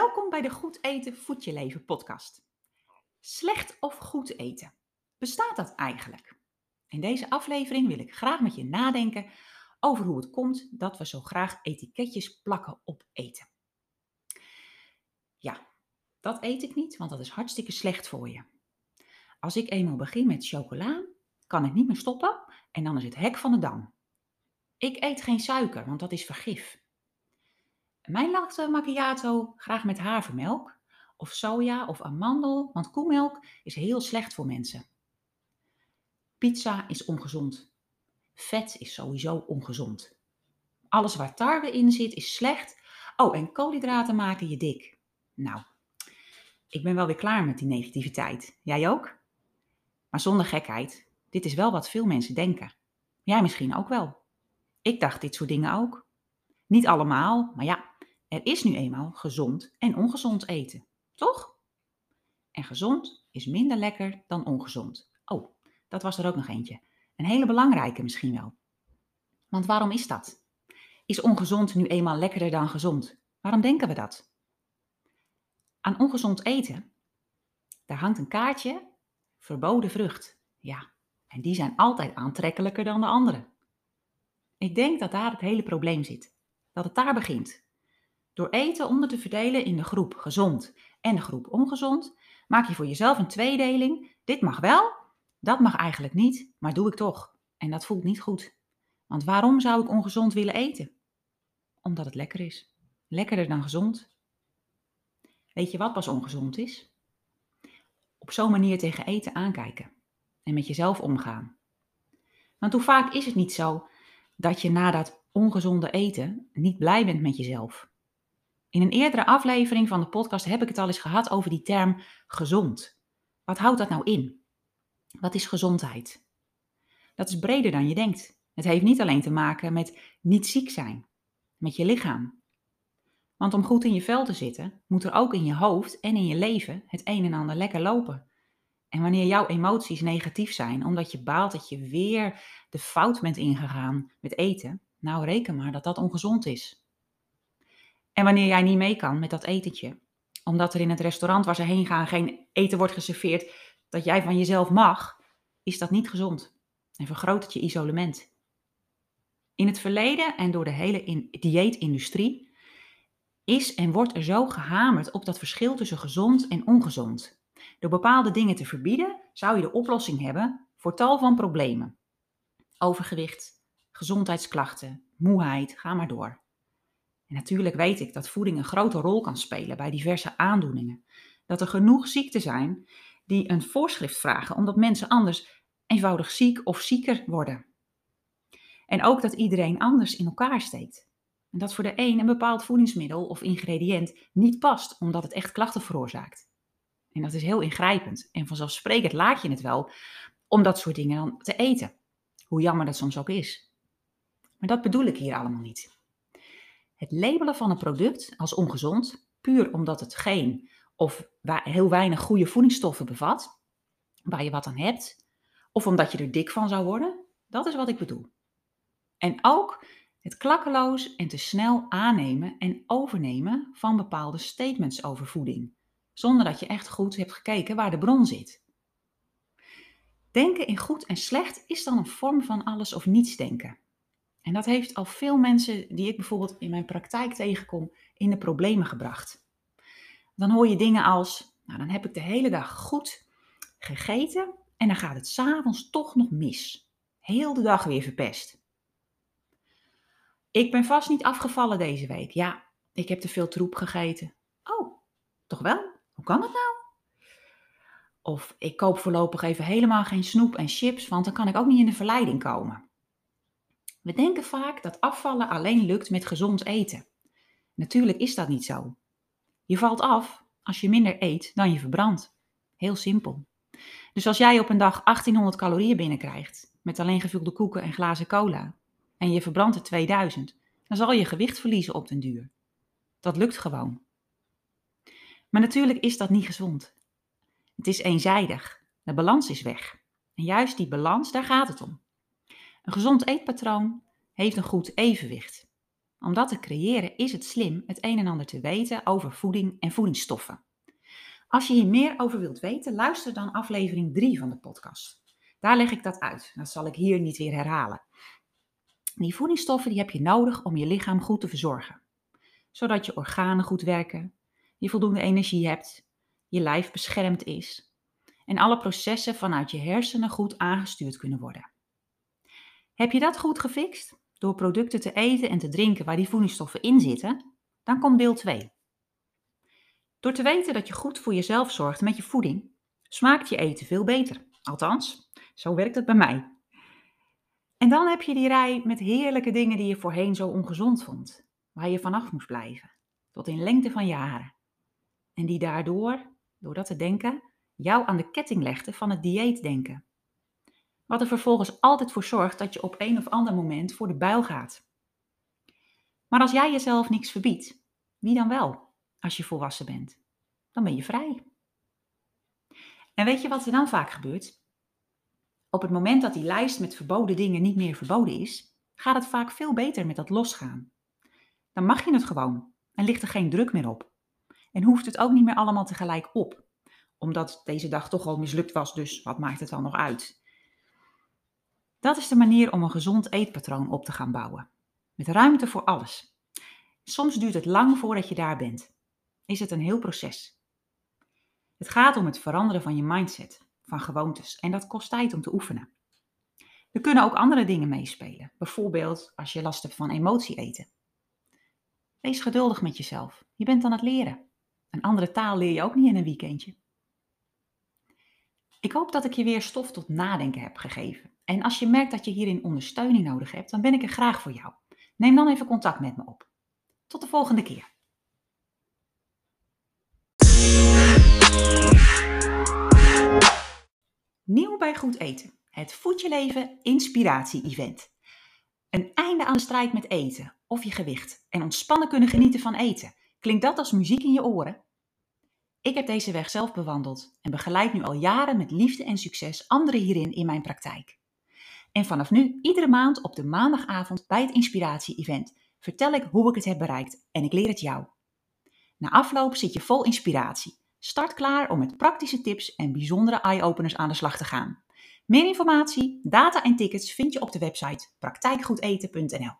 Welkom bij de Goed Eten, Voed Je Leven podcast. Slecht of goed eten? Bestaat dat eigenlijk? In deze aflevering wil ik graag met je nadenken over hoe het komt dat we zo graag etiketjes plakken op eten. Ja, dat eet ik niet, want dat is hartstikke slecht voor je. Als ik eenmaal begin met chocola, kan ik niet meer stoppen en dan is het hek van de dam. Ik eet geen suiker, want dat is vergif. Mijn latte macchiato graag met havermelk of soja of amandel, want koemelk is heel slecht voor mensen. Pizza is ongezond. Vet is sowieso ongezond. Alles waar tarwe in zit is slecht. Oh, en koolhydraten maken je dik. Nou, ik ben wel weer klaar met die negativiteit. Jij ook? Maar zonder gekheid, dit is wel wat veel mensen denken. Jij misschien ook wel. Ik dacht dit soort dingen ook. Niet allemaal, maar ja, er is nu eenmaal gezond en ongezond eten, toch? En gezond is minder lekker dan ongezond. Oh, dat was er ook nog eentje. Een hele belangrijke misschien wel. Want waarom is dat? Is ongezond nu eenmaal lekkerder dan gezond? Waarom denken we dat? Aan ongezond eten, daar hangt een kaartje, verboden vrucht. Ja, en die zijn altijd aantrekkelijker dan de andere. Ik denk dat daar het hele probleem zit. Dat het daar begint. Door eten onder te verdelen in de groep gezond en de groep ongezond, maak je voor jezelf een tweedeling. Dit mag wel, dat mag eigenlijk niet, maar doe ik toch. En dat voelt niet goed. Want waarom zou ik ongezond willen eten? Omdat het lekker is. Lekkerder dan gezond. Weet je wat pas ongezond is? Op zo'n manier tegen eten aankijken en met jezelf omgaan. Want hoe vaak is het niet zo dat je na dat ongezonde eten niet blij bent met jezelf? In een eerdere aflevering van de podcast heb ik het al eens gehad over die term gezond. Wat houdt dat nou in? Wat is gezondheid? Dat is breder dan je denkt. Het heeft niet alleen te maken met niet ziek zijn, met je lichaam. Want om goed in je vel te zitten, moet er ook in je hoofd en in je leven het een en ander lekker lopen. En wanneer jouw emoties negatief zijn, omdat je baalt dat je weer de fout bent ingegaan met eten, nou reken maar dat dat ongezond is. En wanneer jij niet mee kan met dat etentje, omdat er in het restaurant waar ze heen gaan geen eten wordt geserveerd dat jij van jezelf mag, is dat niet gezond en vergroot het je isolement. In het verleden en door de hele dieetindustrie is en wordt er zo gehamerd op dat verschil tussen gezond en ongezond. Door bepaalde dingen te verbieden zou je de oplossing hebben voor tal van problemen. Overgewicht, gezondheidsklachten, moeheid, ga maar door. En natuurlijk weet ik dat voeding een grote rol kan spelen bij diverse aandoeningen. Dat er genoeg ziekten zijn die een voorschrift vragen omdat mensen anders eenvoudig ziek of zieker worden. En ook dat iedereen anders in elkaar steekt. En dat voor de een een bepaald voedingsmiddel of ingrediënt niet past omdat het echt klachten veroorzaakt. En dat is heel ingrijpend. En vanzelfsprekend laat je het wel om dat soort dingen dan te eten. Hoe jammer dat soms ook is. Maar dat bedoel ik hier allemaal niet. Het labelen van een product als ongezond, puur omdat het geen of heel weinig goede voedingsstoffen bevat, waar je wat aan hebt, of omdat je er dik van zou worden, dat is wat ik bedoel. En ook het klakkeloos en te snel aannemen en overnemen van bepaalde statements over voeding, zonder dat je echt goed hebt gekeken waar de bron zit. Denken in goed en slecht is dan een vorm van alles of niets denken. En dat heeft al veel mensen die ik bijvoorbeeld in mijn praktijk tegenkom in de problemen gebracht. Dan hoor je dingen als, nou dan heb ik de hele dag goed gegeten en dan gaat het s'avonds toch nog mis. Heel de dag weer verpest. Ik ben vast niet afgevallen deze week. Ja, ik heb te veel troep gegeten. Oh, toch wel? Hoe kan dat nou? Of ik koop voorlopig even helemaal geen snoep en chips, want dan kan ik ook niet in de verleiding komen. We denken vaak dat afvallen alleen lukt met gezond eten. Natuurlijk is dat niet zo. Je valt af als je minder eet dan je verbrandt. Heel simpel. Dus als jij op een dag 1800 calorieën binnenkrijgt met alleen gevulde koeken en glazen cola en je verbrandt er 2000, dan zal je gewicht verliezen op den duur. Dat lukt gewoon. Maar natuurlijk is dat niet gezond. Het is eenzijdig. De balans is weg. En juist die balans, daar gaat het om. Een gezond eetpatroon heeft een goed evenwicht. Om dat te creëren is het slim het een en ander te weten over voeding en voedingsstoffen. Als je hier meer over wilt weten, luister dan aflevering 3 van de podcast. Daar leg ik dat uit. Dat zal ik hier niet weer herhalen. Die voedingsstoffen die heb je nodig om je lichaam goed te verzorgen. Zodat je organen goed werken, je voldoende energie hebt, je lijf beschermd is en alle processen vanuit je hersenen goed aangestuurd kunnen worden. Heb je dat goed gefixt door producten te eten en te drinken waar die voedingsstoffen in zitten, dan komt deel 2. Door te weten dat je goed voor jezelf zorgt met je voeding, smaakt je eten veel beter. Althans, zo werkt het bij mij. En dan heb je die rij met heerlijke dingen die je voorheen zo ongezond vond, waar je vanaf moest blijven, tot in lengte van jaren. En die daardoor, door dat te denken, jou aan de ketting legde van het dieetdenken. Wat er vervolgens altijd voor zorgt dat je op een of ander moment voor de buil gaat. Maar als jij jezelf niks verbiedt, wie dan wel? als je volwassen bent. Dan ben je vrij. En weet je wat er dan vaak gebeurt? Op het moment dat die lijst met verboden dingen niet meer verboden is, gaat het vaak veel beter met dat losgaan. Dan mag je het gewoon en ligt er geen druk meer op. En hoeft het ook niet meer allemaal tegelijk op, omdat deze dag toch al mislukt was, dus wat maakt het dan nog uit? Dat is de manier om een gezond eetpatroon op te gaan bouwen. Met ruimte voor alles. Soms duurt het lang voordat je daar bent is het een heel proces. Het gaat om het veranderen van je mindset, van gewoontes, en dat kost tijd om te oefenen. Er kunnen ook andere dingen meespelen, bijvoorbeeld als je last hebt van emotie eten. Wees geduldig met jezelf, je bent aan het leren. Een andere taal leer je ook niet in een weekendje. Ik hoop dat ik je weer stof tot nadenken heb gegeven. En als je merkt dat je hierin ondersteuning nodig hebt, dan ben ik er graag voor jou. Neem dan even contact met me op. Tot de volgende keer. Nieuw bij Goed Eten, het Voed je Leven Inspiratie-event. Een einde aan de strijd met eten of je gewicht en ontspannen kunnen genieten van eten. Klinkt dat als muziek in je oren? Ik heb deze weg zelf bewandeld en begeleid nu al jaren met liefde en succes anderen hierin in mijn praktijk. En vanaf nu, iedere maand op de maandagavond bij het Inspiratie-event, vertel ik hoe ik het heb bereikt en ik leer het jou. Na afloop zit je vol inspiratie Start klaar om met praktische tips en bijzondere eye-openers aan de slag te gaan. Meer informatie, data en tickets vind je op de website praktijkgoedeten.nl.